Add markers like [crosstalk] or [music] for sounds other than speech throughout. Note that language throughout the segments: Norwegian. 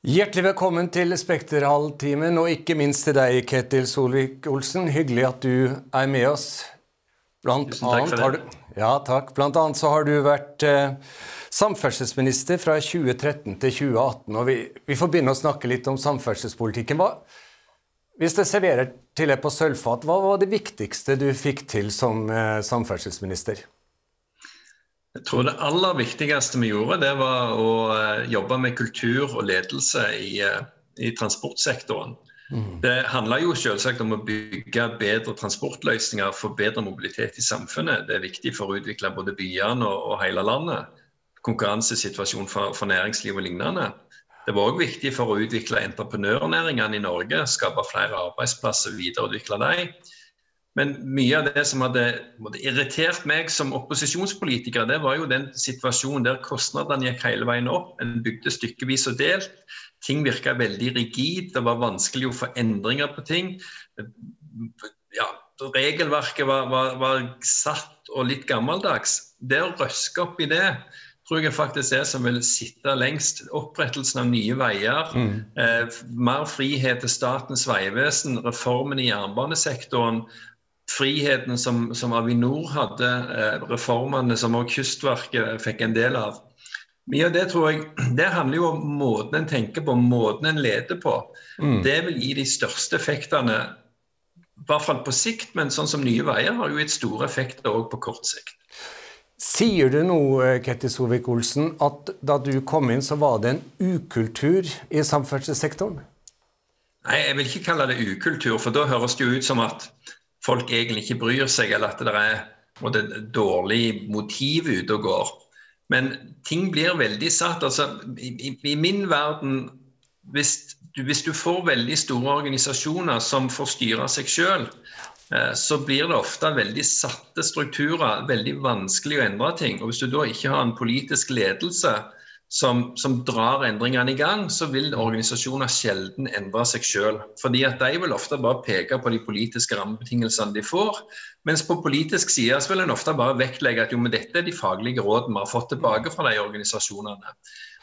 Hjertelig velkommen til Spekterhalvtimen, og ikke minst til deg, Ketil Solvik-Olsen. Hyggelig at du er med oss. Blant Tusen takk for det. Du, ja, takk. Blant annet så har du vært eh, samferdselsminister fra 2013 til 2018. og Vi, vi får begynne å snakke litt om samferdselspolitikken. Hva, hvis det serverer til deg på sølvfat, hva var det viktigste du fikk til som eh, samferdselsminister? Jeg tror det aller viktigste vi gjorde, det var å eh, jobbe med kultur og ledelse i, eh, i transportsektoren. Mm. Det handler jo selvsagt om å bygge bedre transportløsninger for bedre mobilitet i samfunnet. Det er viktig for å utvikle både byene og, og hele landet. Konkurransesituasjon for, for næringsliv og lignende. Det var òg viktig for å utvikle entreprenørnæringene i Norge, skape flere arbeidsplasser, videreutvikle dem. Men mye av det som hadde irritert meg som opposisjonspolitiker, det var jo den situasjonen der kostnadene gikk hele veien opp. En bygde stykkevis og delt. Ting virka veldig rigid. Det var vanskelig å få endringer på ting. Ja, regelverket var, var, var, satt og litt gammeldags. Det å røske opp i det tror jeg faktisk er som vil sitte lengst. Opprettelsen av nye veier, mm. eh, mer frihet til Statens vegvesen, reformen i jernbanesektoren friheten som, som Avinor hadde, eh, reformene som også Kystverket fikk en del av. Mye av det tror jeg, [clears throat] det handler jo om måten en tenker på, måten en leder på. Mm. Det vil gi de største effektene, i hvert fall på sikt, men sånn som Nye Veier har jo gitt store effekter òg på kort sikt. Sier du nå, eh, Ketty Solvik-Olsen, at da du kom inn, så var det en ukultur i samferdselssektoren? Nei, jeg vil ikke kalle det ukultur, for da høres det jo ut som at folk egentlig ikke bryr seg, eller at det er måte, dårlig motiv ute og går. Men ting blir veldig satt. altså I, i min verden, hvis hvis du, får veldig store organisasjoner som får styre seg sjøl, eh, så blir det ofte veldig satte strukturer, veldig vanskelig å endre ting. Og Hvis du da ikke har en politisk ledelse som, som, drar endringene i gang, så vil organisasjoner sjelden endre seg sjøl. Fordi at de vil ofte bare peke på de politiske rammebetingelsene de får. Mens på politisk side så vil en ofte bare vektlegge at jo, men dette er de faglige rådene vi har fått tilbake fra de organisasjonene.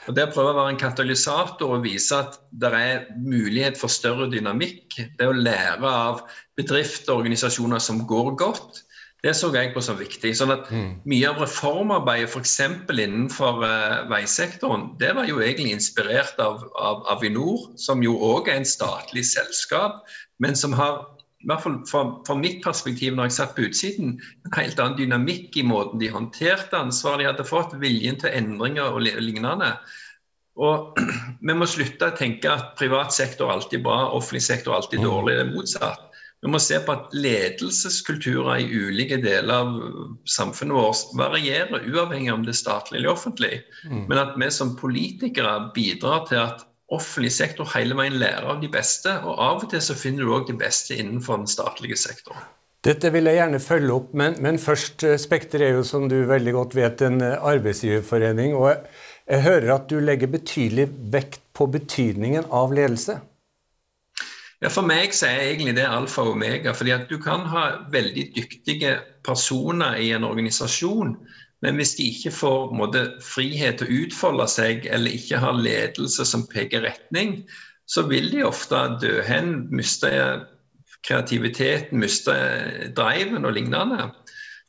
Og Det å prøve å være en katalysator og vise at det er mulighet for større dynamikk, det å lære av bedrifter og organisasjoner som går godt, det så jeg på som viktig. sånn at mm. Mye av reformarbeidet f.eks. innenfor uh, veisektoren, det var jo egentlig inspirert av, av Avinor, som jo òg er en statlig selskap, men som har i hvert fall fra, fra, mitt perspektiv når jeg satt på utsiden, en helt annen dynamikk i måten de håndterte ansvaret de hadde fått, viljen til endringer og lignende. Og [clears throat] Vi må slutte å tenke at privat sektor alltid bra, offentlig sektor alltid mm. dårlig. Det er motsatt. Vi må se på at ledelseskulturer i ulike deler av samfunnet vårt varierer, uavhengig om det er statlig eller offentlig. Mm. Men at vi som politikere bidrar til at offentlig sektor hele veien lærer av de beste. Og av og til så finner du òg de beste innenfor den statlige sektoren. Dette vil jeg gjerne følge opp, men, men først, eh, Spekter er jo som du veldig godt vet en eh, arbeidsgiverforening. og jeg, jeg hører at du legger betydelig vekt på betydningen av ledelse. Ja, For meg så er egentlig det alfa og omega. fordi at Du kan ha veldig dyktige personer i en organisasjon, men hvis de ikke får måte, frihet til å utfolde seg, eller ikke har ledelse som peker retning, så vil de ofte dø hen, miste kreativiteten, miste driven og lignende.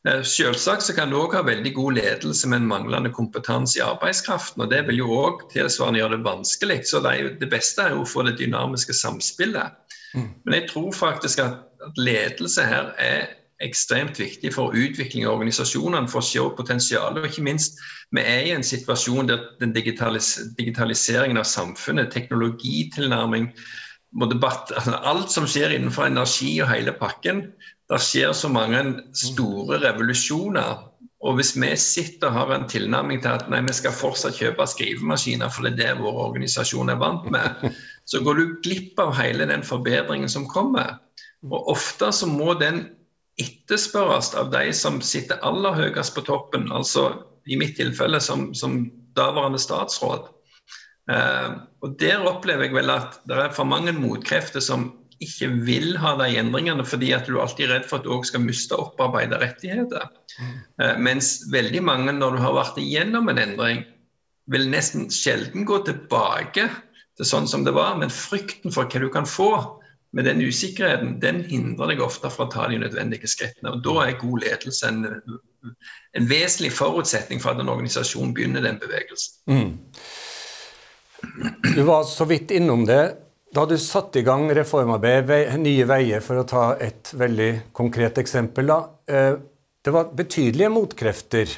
Eh, selvsagt så kan du òg ha veldig god ledelse men manglende kompetanse i arbeidskraften. og Det vil jo òg tilsvarende gjøre det vanskelig. Så det, jo, det, beste er jo å få det dynamiske samspillet. Mm. Men jeg tror faktisk at, at, ledelse her er ekstremt viktig for utvikling av organisasjonene, for å se potensialet. Og ikke minst, vi er i en situasjon der den digitalis digitaliseringen av samfunnet, teknologitilnærming, alt som skjer innenfor energi og hele pakken, det skjer så mange store revolusjoner. Og hvis vi sitter og har en tilnærming til at nei, vi skal fortsatt kjøpe skrivemaskiner, for det er det vår organisasjon er vant med, [laughs] så går du glipp av hele den forbedringen som kommer. Og ofte så må den etterspørres av de som sitter aller høyest på toppen, altså i mitt tilfelle som, som daværende statsråd. Eh, og Der opplever jeg vel at det er for mange motkrefter som ikke vil ha de endringene fordi at du alltid er redd for at du òg skal miste opparbeida rettigheter. Mm. mens veldig mange, når du har vært igjennom en endring, vil nesten sjelden gå tilbake til sånn som det var, men frykten for hva du kan få med den usikkerheten, den hindrer deg ofte fra å ta de nødvendige skrittene. og Da er god ledelse en, en vesentlig forutsetning for at en organisasjon begynner den bevegelsen. Mm. Du var så vidt innom det. Da du satte i gang reformarbeidet Nye Veier, for å ta et veldig konkret eksempel, da, eh, det var betydelige motkrefter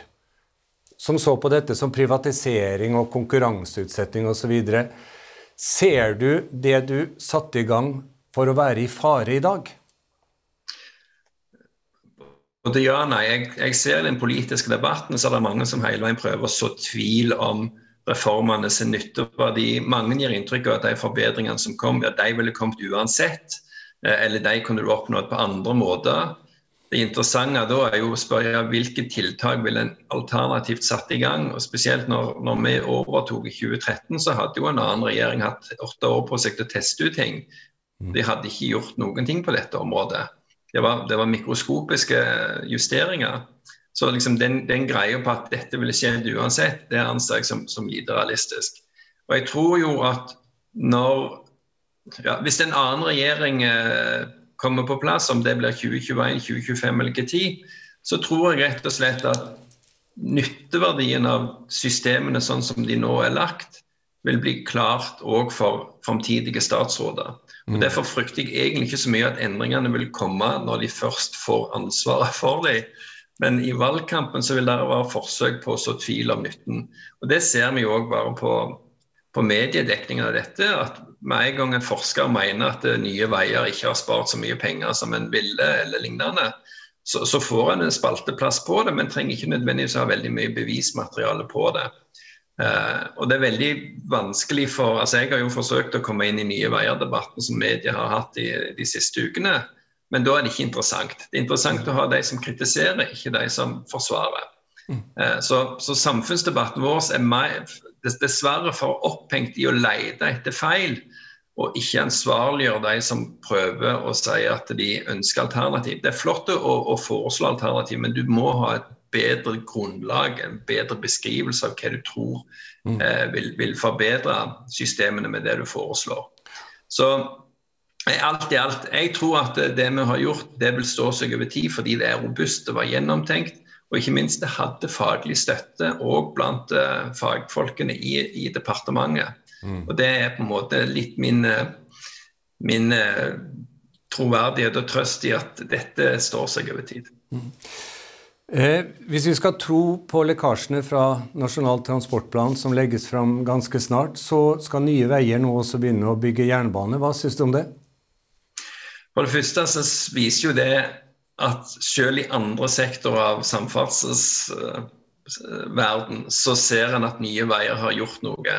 som så på dette som privatisering og konkurranseutsetting osv. Ser du det du satte i gang for å være i fare i dag? Både ja og nei. Jeg, jeg ser i den politiske debatten så er det mange som hele veien prøver å så tvil om reformene sin nytteverdi. Mange gir inntrykk av at de forbedringene som kom, ja, de ville kommet uansett. Eh, eller de kunne du oppnådd på andre måter. Det interessante da er jo å spørre hvilke tiltak vil en alternativt satt i gang. og Spesielt når, når vi overtok i 2013, så hadde jo en annen regjering hatt åtte år på seg til å teste ut ting. Mm. De hadde ikke gjort noen ting på dette området. Det var, det var mikroskopiske justeringer. Så liksom den, den greia på at dette ville skjedd uansett, det anser jeg som, som lite realistisk. Og jeg tror jo at når ja, Hvis en annen regjering eh, kommer på plass, om det blir 2021, 2025 eller hva tid, så tror jeg rett og slett at nytteverdien av systemene sånn som de nå er lagt, vil bli klart òg for framtidige statsråder. Og mm. Derfor frykter jeg egentlig ikke så mye at endringene vil komme når de først får ansvaret for dem. Men i valgkampen så vil det være forsøk på å så tvil om nytten. Og Det ser vi òg bare på, på mediedekningen av dette. at Med en gang en forsker mener at Nye Veier ikke har spart så mye penger som en ville, eller lignende, så, så får en en spalteplass på det, men trenger ikke nødvendigvis ha veldig mye bevismateriale på det. Uh, og det er veldig vanskelig for altså Jeg har jo forsøkt å komme inn i Nye Veier-debatten som media har hatt de, de siste ukene, men da er det ikke interessant. Det er interessant å ha de som kritiserer, ikke de som forsvarer. Uh, så, så, samfunnsdebatten vår er mer, dessverre for opphengt i å lete etter feil, og ikke ansvarliggjøre de som prøver å si at de ønsker alternativ. Det er flott å, å foreslå alternativ, men du må ha et bedre grunnlag, en bedre beskrivelse av hva du tror mm. eh, vil, vil, forbedre systemene med det du foreslår. Så eh, alt i alt, jeg tror at det vi har gjort, det vil stå seg over tid fordi det er robust, det var gjennomtenkt. Og ikke minst det hadde faglig støtte òg blant uh, fagfolkene i, i departementet. Mm. Og det er på en måte litt min, eh, min uh, troverdighet og trøst i at dette står seg over tid. Mm. Eh, hvis vi skal tro på lekkasjene fra Nasjonal transportplan som legges fram ganske snart, så skal Nye Veier nå også begynne å bygge jernbane. Hva syns du om det? For det første så viser jo det at selv i andre sektorer av samferdselsverden så ser en at Nye Veier har gjort noe.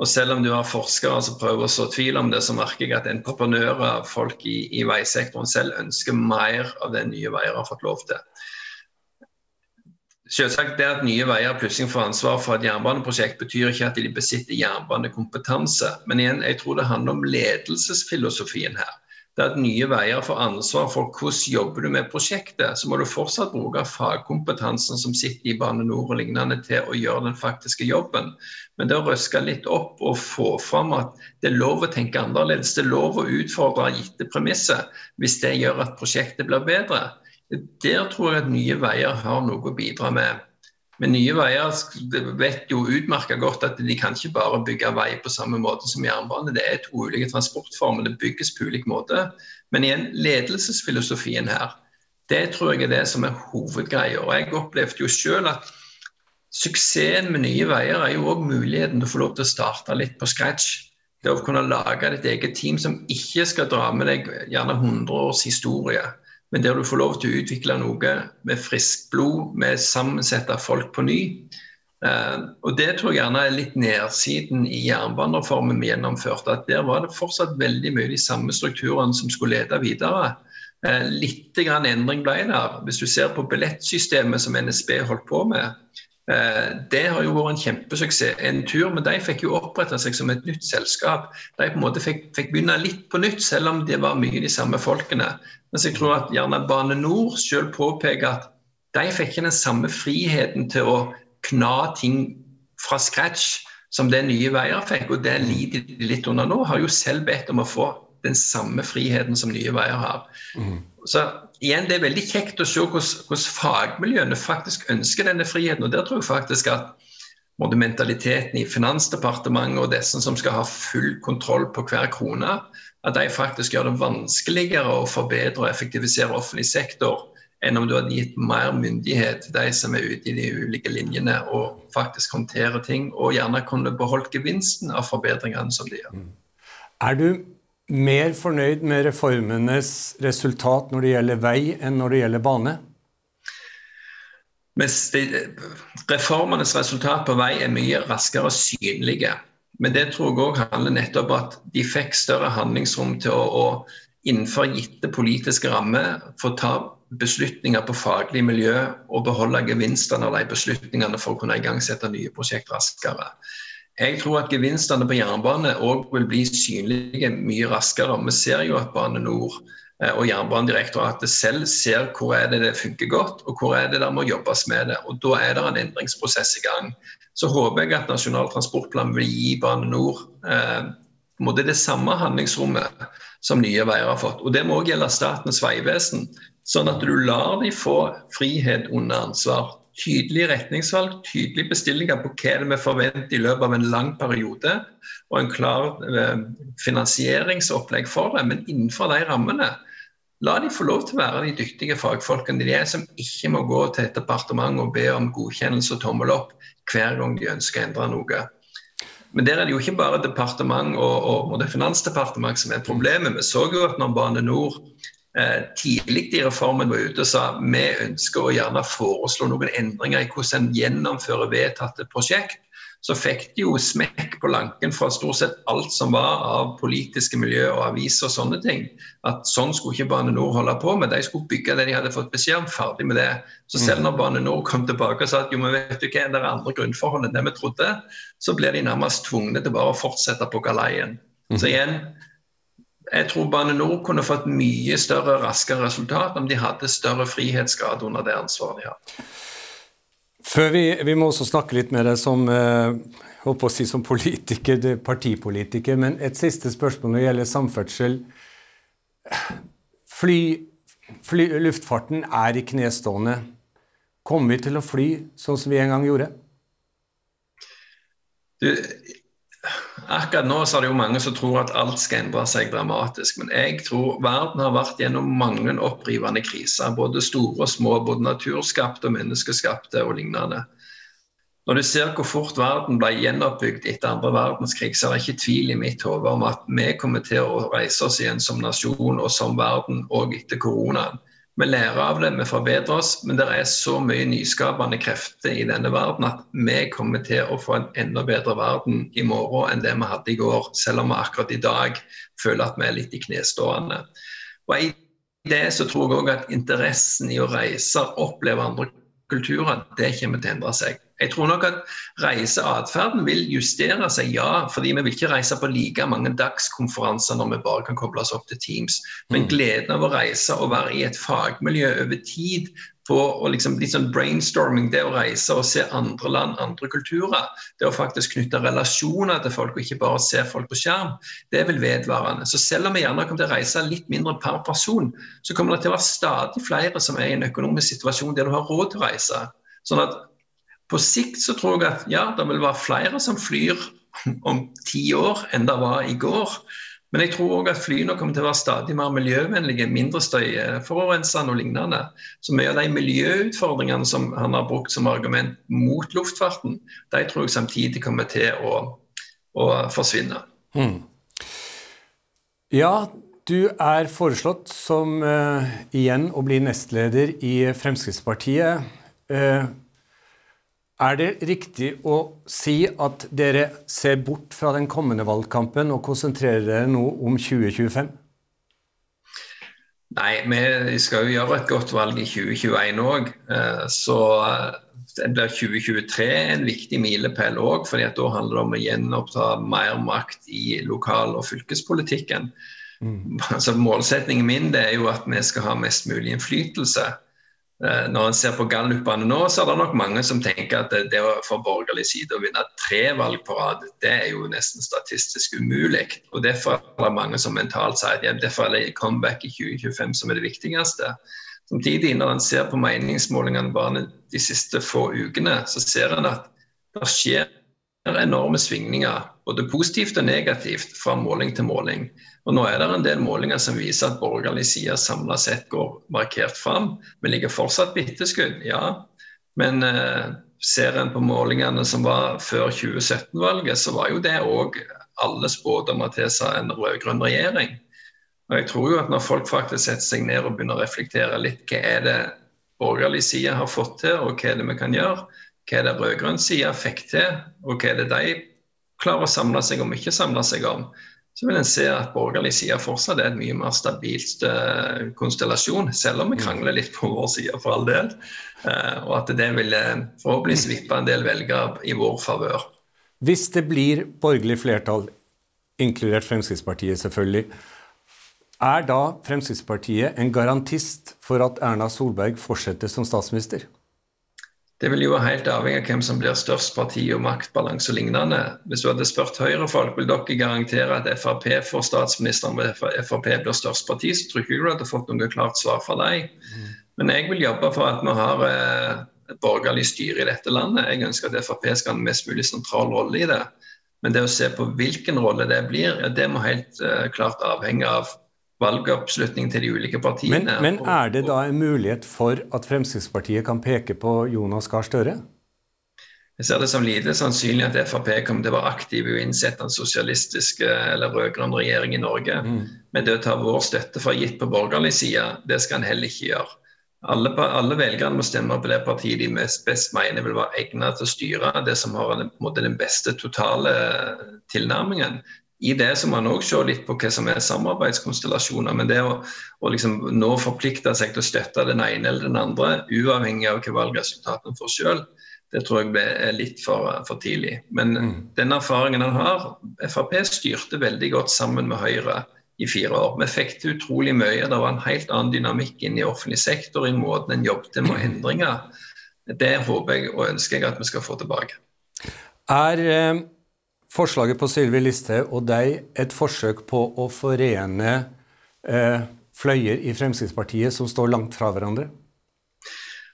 Og selv om du har forskere som prøver å så tvil om det, så merker jeg at entreprenører, folk i, i veisektoren selv ønsker mer av det Nye Veier har fått lov til. Selvsagt det at Nye Veier plutselig får ansvar for et jernbaneprosjekt, betyr ikke at de besitter jernbanekompetanse. Men igjen, jeg tror det handler om ledelsesfilosofien her. Det at Nye Veier får ansvar for hvordan jobber du med prosjektet, så må du fortsatt bruke fagkompetansen som sitter i Bane NOR og lignende til å gjøre den faktiske jobben. Men det å røske litt opp og få fram at det er lov å tenke annerledes, det er lov å utfordre gitte premisser hvis det gjør at prosjektet blir bedre der tror jeg at Nye Veier har noe å bidra med. Men Nye Veier vet jo utmerka godt at de kan ikke bare bygge vei på samme måte som jernbane. Det er to ulike transportformer, det bygges på ulik måte. Men igjen, ledelsesfilosofien her, det tror jeg er det som er hovedgreia. Jeg opplevde jo selv at suksessen med Nye Veier er jo òg muligheten til å få lov til å starte litt på scratch. Det å kunne lage ditt eget team som ikke skal dra med deg gjerne 100 års historie men der du får lov til å utvikle noe med friskt blod, med sammensette folk på ny. Uh, og Det tror jeg gjerne er litt nedsiden i jernbanereformen vi gjennomførte. at Der var det fortsatt veldig mye de samme strukturene som skulle lede videre. Uh, litt grann endring ble der. Hvis du ser på billettsystemet som NSB holdt på med, det har jo vært en kjempesuksess. En tur, men de fikk jo oppretta seg som et nytt selskap. De på en måte fikk, fikk begynne litt på nytt, selv om det var mye de samme folkene. Mens jeg tror at gjerne Bane Nor selv påpeker at de fikk ikke den samme friheten til å kna ting fra scratch som det Nye Veier fikk, og det lider de litt under nå, har jo selv bedt om å få den samme friheten som Nye Veier har. Mm. Så igjen, Det er veldig kjekt å se hvordan, fagmiljøene faktisk ønsker denne friheten. og Der tror jeg faktisk at både mentaliteten i Finansdepartementet og disse som skal ha full kontroll på hver krone, at de faktisk gjør det vanskeligere å forbedre og effektivisere offentlig sektor enn om du hadde gitt mer myndighet til de som er ute i de ulike linjene og faktisk håndterer ting, og gjerne kunne beholdt gevinsten av forbedringene som de gjør. Mm. Er du mer fornøyd med reformenes resultat når det gjelder vei, enn når det gjelder bane? reformenes resultat på vei er mye raskere synlige. Men det tror jeg òg handler nettopp om at de fikk større handlingsrom til å, å innenfor gitte politiske rammer få ta beslutninger på faglig miljø og beholde gevinstene av de beslutningene for å kunne igangsette nye prosjekt raskere. Jeg tror at gevinstene på jernbane òg vil bli synlige mye raskere. Vi ser jo at Bane NOR Eh, og Jernbanedirektoratet selv ser hvor er det det funker godt, og hvor er det der må jobbes med det. og Da er det en endringsprosess i gang. Så håper jeg at Nasjonal transportplan vil gi Bane NOR eh, det samme handlingsrommet som Nye Veier har fått. Og Det må òg gjelde Statens vegvesen, sånn at du lar de få frihet under ansvar. Tydelige retningsvalg, tydelige bestillinger på hva det vi forventer i løpet av en lang periode, og en klar eh, finansieringsopplegg for det. Men innenfor de rammene La de få lov til å være de dyktige fagfolkene de er, som ikke må gå til et departement og be om godkjennelse og tommel opp hver gang de ønsker å endre noe. Men der er det jo ikke bare departement og, og, og det finansdepartement som er problemet. Vi så jo at når Bane NOR tidlig i reformen var ute og sa vi ønsker å gjerne foreslå noen endringer i hvordan en gjennomfører vedtatte prosjekt, så fikk de jo smekk på lanken fra stort sett alt som var av politiske miljø og aviser og sånne ting. At sånn skulle ikke Bane NOR holde på med. De skulle bygge det de hadde fått beskjed om, ferdig med det. Så selv mm. når Bane NOR kom tilbake og sa at jo, men vet du hva, det er andre grunnforhold enn det vi trodde, så ble de nærmest tvungne til bare å fortsette på galeien. Mm. Så igjen, jeg tror Bane NOR kunne fått mye større, raskere resultat om de hadde større frihetsgrad under det ansvaret de har. Før vi, vi, må også snakke litt med deg som, eh, å si som politiker, partipolitiker. Men et siste spørsmål når det gjelder samferdsel. Fly, fly, luftfarten er i knestående. Kommer vi til å fly sånn som vi en gang gjorde? Du, Akkurat nå så er det jo mange som tror at alt skal endre seg dramatisk. Men jeg tror verden har vært gjennom mange opprivende kriser. Både store og små, både naturskapte og menneskeskapte og lignende. Når du ser hvor fort verden ble gjenoppbygd etter andre verdenskrig, så er det ikke tvil i mitt hode om at vi kommer til å reise oss igjen som nasjon og som verden òg etter koronaen. Vi lærer av det, vi forbedrer oss, men det er så mye nyskapende krefter i denne verden at vi kommer til å få en enda bedre verden i morgen enn det vi hadde i går, selv om vi akkurat i dag føler at vi er litt i knestående. Og I det så tror jeg òg at interessen i å reise oppleve andre kulturer, det kommer til å endre seg. Jeg tror nok at reiseatferden vil justere seg, ja. Fordi vi vil ikke reise på like mange dagskonferanser når vi bare kan koble oss opp til Teams. Men mm. gleden av å reise og være i et fagmiljø over tid på å liksom, litt sånn brainstorming, det å reise og se andre land, andre kulturer, det å faktisk knytte relasjoner til folk og ikke bare se folk på skjerm, det er vel vedvarende. Så selv om vi gjerne kommer til å reise litt mindre per person, så kommer det til å være stadig flere som er i en økonomisk situasjon der du har råd til å reise. Sånn at på sikt så tror jeg at ja, det vil være flere som flyr om ti år enn det var i går. Men jeg tror òg at flyene kommer til å være stadig mer miljøvennlige, mindre støyforurensende og lignende. Så mye av de miljøutfordringene som han har brukt som argument mot luftfarten, de tror jeg samtidig kommer til å, å forsvinne. Mm. Ja, du er foreslått som uh, igjen å bli nestleder i Fremskrittspartiet. Uh, er det riktig å si at dere ser bort fra den kommende valgkampen og konsentrerer dere nå om 2025? Nei, vi skal jo gjøre et godt valg i 2021 òg. Eh, så det blir 2023 en viktig milepæl òg, for da handler det om å gjenoppta mer makt i lokal- og fylkespolitikken. Mm. [laughs] Altså, målsetningen min er jo at vi skal ha mest mulig innflytelse. Eh, når en ser på gallupene nå, så er det nok mange som tenker at det, å få borgerlig side å vinne tre valg på rad, det er jo nesten statistisk umulig. Og Derfor er det mange som mentalt sier at ja, derfor er det comeback i 2025 som er det viktigste. Samtidig, når en ser på meningsmålingene bare de siste få ukene, så ser en at det skjer enorme svingninger, både positivt og negativt, fra måling til måling. Og Nå er det en del målinger som viser at borgerlig side samla sett går markert fram. Vi ligger fortsatt på etterskudd, ja. Men eh, ser en på målingene som var før 2017-valget, så var jo det òg alle spådommer tilsa en rød-grønn regjering. Og jeg tror jo at Når folk faktisk setter seg ned og begynner å reflektere litt hva er det borgerlig side har fått til, og hva er det vi kan gjøre, hva er det rød-grønn side fikk til, og hva er det de klarer å samle seg om, ikke samle seg om, så vil en se at borgerlig side fortsatt er en mye mer stabilt uh, konstellasjon, selv om vi krangler litt på vår side, for all del. Uh, og at det vil uh, forhåpentligvis vippe en del velgere i vår favør. Hvis det blir borgerlig flertall, inkludert Fremskrittspartiet selvfølgelig, er da Fremskrittspartiet en garantist for at Erna Solberg fortsetter som statsminister? Det vil jo være helt avhengig av hvem som blir størst parti og maktbalanse og lignende. Hvis du hadde spurt Høyre-folk, vil dere garantere at Frp får statsministeren og Frp blir størst parti, så tror ikke du hadde fått noe klart svar fra deg. Men jeg vil jobbe for at vi har eh, et borgerlig styre i dette landet. Jeg ønsker at Frp skal ha en mest mulig sentral rolle i det. Men det å se på hvilken rolle det blir, det må helt uh, klart avhenge av valgoppslutning til de ulike partiene. Men, men, er det da en mulighet for at Fremskrittspartiet kan peke på Jonas Gahr Støre? Jeg ser det som lite sannsynlig at Frp kommer til å være aktiv i å innsette en sosialistisk eller rød-grønn regjering i Norge. Mm. Men det å ta vår støtte for gitt på borgerlig side, det skal en heller ikke gjøre. Alle, alle velgerne må stemme på det partiet de mest best mener vil være egnet til å styre det som har den, den beste totale tilnærmingen i det så må man òg se litt på hva som er samarbeidskonstellasjoner. Men det å, å liksom nå forplikte seg til å støtte den ene eller den andre, uavhengig av hva valgresultatene får sjøl, det tror jeg er litt for, for tidlig. Men mm. den erfaringen han har Frp styrte veldig godt sammen med Høyre i fire år. Vi fikk til utrolig mye. Det var en helt annen dynamikk inn i offentlig sektor i måten en jobbet med endringer. Det håper jeg og ønsker jeg at vi skal få tilbake. Er... Eh forslaget på Sylvi Listhaug og deg et forsøk på å forene eh, fløyer i Fremskrittspartiet som står langt fra hverandre?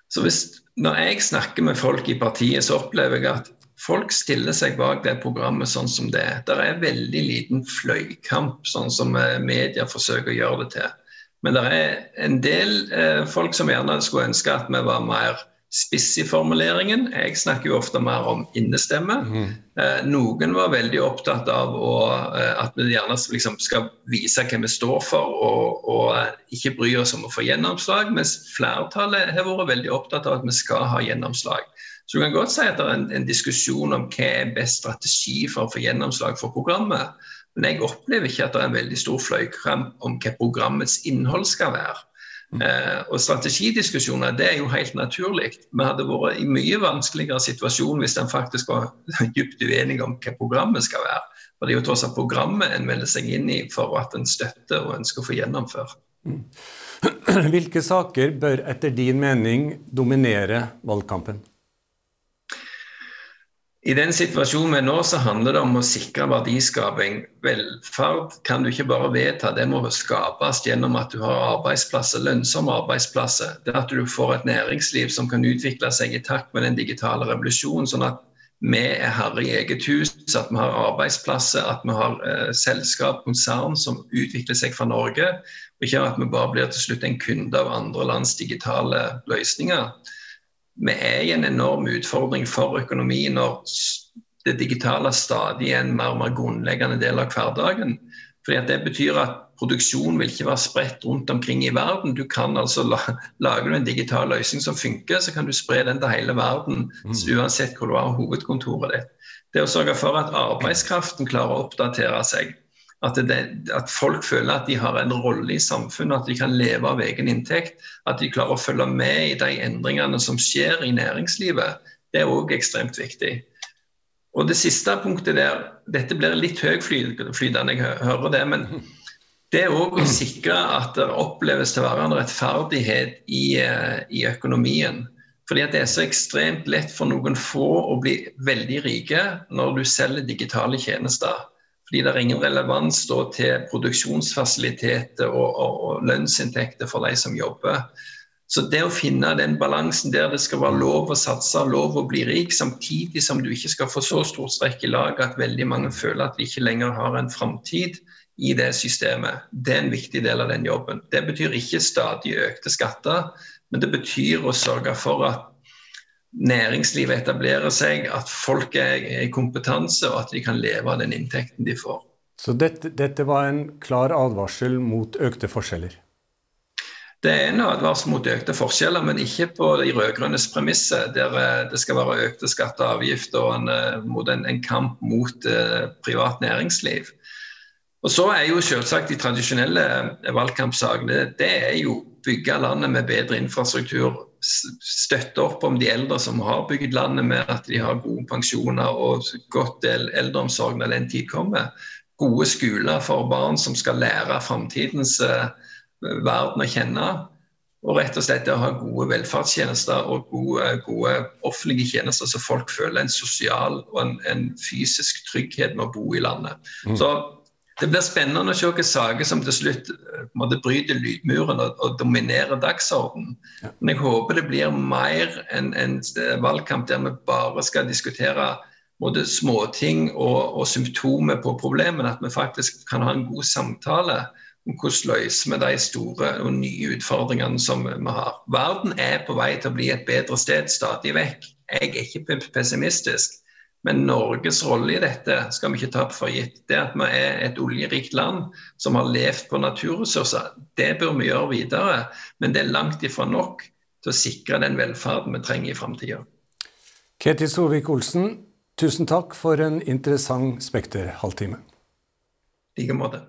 Så hvis, Når jeg snakker med folk i partiet, så opplever jeg at folk stiller seg bak det programmet sånn som det er. Det er veldig liten fløykamp, sånn som eh, media forsøker å gjøre det til. Men det er en del eh, folk som gjerne skulle ønske at vi var mer spiss i formuleringen. Jeg snakker jo ofte mer om innestemme. Mm. Eh, noen var veldig opptatt av å, eh, at vi gjerne liksom skal vise hva vi står for og, og, eh, ikke bry oss om å få gjennomslag, mens flertallet har vært veldig opptatt av at vi skal ha gjennomslag. Så du kan godt si at det er en, en diskusjon om hva er best strategi for å få gjennomslag for programmet. Men jeg opplever ikke at det er en veldig stor fløykamp om hva programmets innhold skal være. Eh, og Strategidiskusjoner det er jo helt naturlig. Vi hadde vært i mye vanskeligere situasjon hvis en faktisk var [laughs] dypt uenige om hva programmet skal være. Og Det er jo tross alt programmet en melder seg inn i for at en støtter og ønsker å få gjennomført. Mm. [clears throat] Hvilke saker bør etter din mening dominere valgkampen? I den situasjonen vi er nå, så handler det om å sikre verdiskaping. Velferd kan du ikke bare vedta, det må skapes gjennom at du har arbeidsplasser, lønnsomme arbeidsplasser. Det at du får et næringsliv som kan utvikle seg i takt med den digitale revolusjonen, sånn at vi er herre i eget hus, at vi har arbeidsplasser, at vi har eh, selskap, konsern som utvikler seg fra Norge. Og ikke at vi bare blir til slutt en kunde av andre lands digitale løsninger vi er i en enorm utfordring for økonomien når det digitale stadig er en mer og mer grunnleggende del av hverdagen. Fordi at Det betyr at produksjon vil ikke være spredt rundt omkring i verden. Du kan altså [laughs] Lager du en digital løsning som funker, så kan du spre den til hele verden mm. uansett hvor du har hovedkontoret ditt. Det å sørge for at [clears throat] arbeidskraften klarer å oppdatere seg, at, det, at, folk føler at de har en rolle i samfunnet, at de kan leve av egen inntekt. At de klarer å følge med i de endringene som skjer i næringslivet. Det er òg ekstremt viktig. Og det siste punktet der Dette blir litt høyflytende, jeg hører det. Men det er òg å sikre at det oppleves til å være en rettferdighet i, eh, i, økonomien. Fordi at Det er så ekstremt lett for noen få å bli veldig rike når du selger digitale tjenester. Fordi det er ingen relevans da, til produksjonsfasiliteter og, og, og, lønnsinntekter for de som jobber. Så det å finne den balansen der det skal være lov å satse, lov å bli rik, samtidig som du ikke skal få så stort strekk i laget at veldig mange føler at de ikke lenger har en framtid, i det systemet. Det er en viktig del av den jobben. Det betyr ikke stadig økte skatter, men det betyr å sørge for at næringslivet etablerer seg, at folk er i kompetanse, og at de kan leve av den inntekten de får. Så dette, dette var en klar advarsel mot økte forskjeller? Det er en advarsel mot økte forskjeller, men ikke på de rød-grønnes premisser, der eh, det skal være økte skatter og avgifter og en, eh, en, en kamp mot uh, privat næringsliv. Og så er jo selvsagt de tradisjonelle eh, valgkampsakene det er jo bygge landet med bedre infrastruktur. Støtte opp om de eldre som har bygd landet med at de har gode pensjoner og godt eldreomsorg når den tid kommer. Gode skoler for barn som skal lære framtidens uh, verden å kjenne. Og rett og slett å ha gode velferdstjenester og gode, gode, offentlige tjenester så folk føler en sosial og en, en fysisk trygghet med å bo i landet. Mm. Så det blir spennende å se hvilke saker som til slutt eh, måtte bryte lydmuren og, og dominerer dagsordenen. Ja. Men jeg håper det blir mer enn en valgkamp der vi bare skal diskutere både småting og, og symptomer på problemene. At vi faktisk kan ha en god samtale om hvordan løser vi de store og nye utfordringene som vi har. Verden er på vei til å bli et bedre sted stadig vekk. Jeg er ikke pessimistisk. Men Norges rolle i dette skal vi ikke ta for gitt. Det at vi er et oljerikt land som har levd på naturressurser, det bør vi gjøre videre. Men det er langt ifra nok til å sikre den velferden vi trenger i framtida. Ketil Solvik-Olsen, tusen takk for en interessant Spekter-halvtime. I like måte.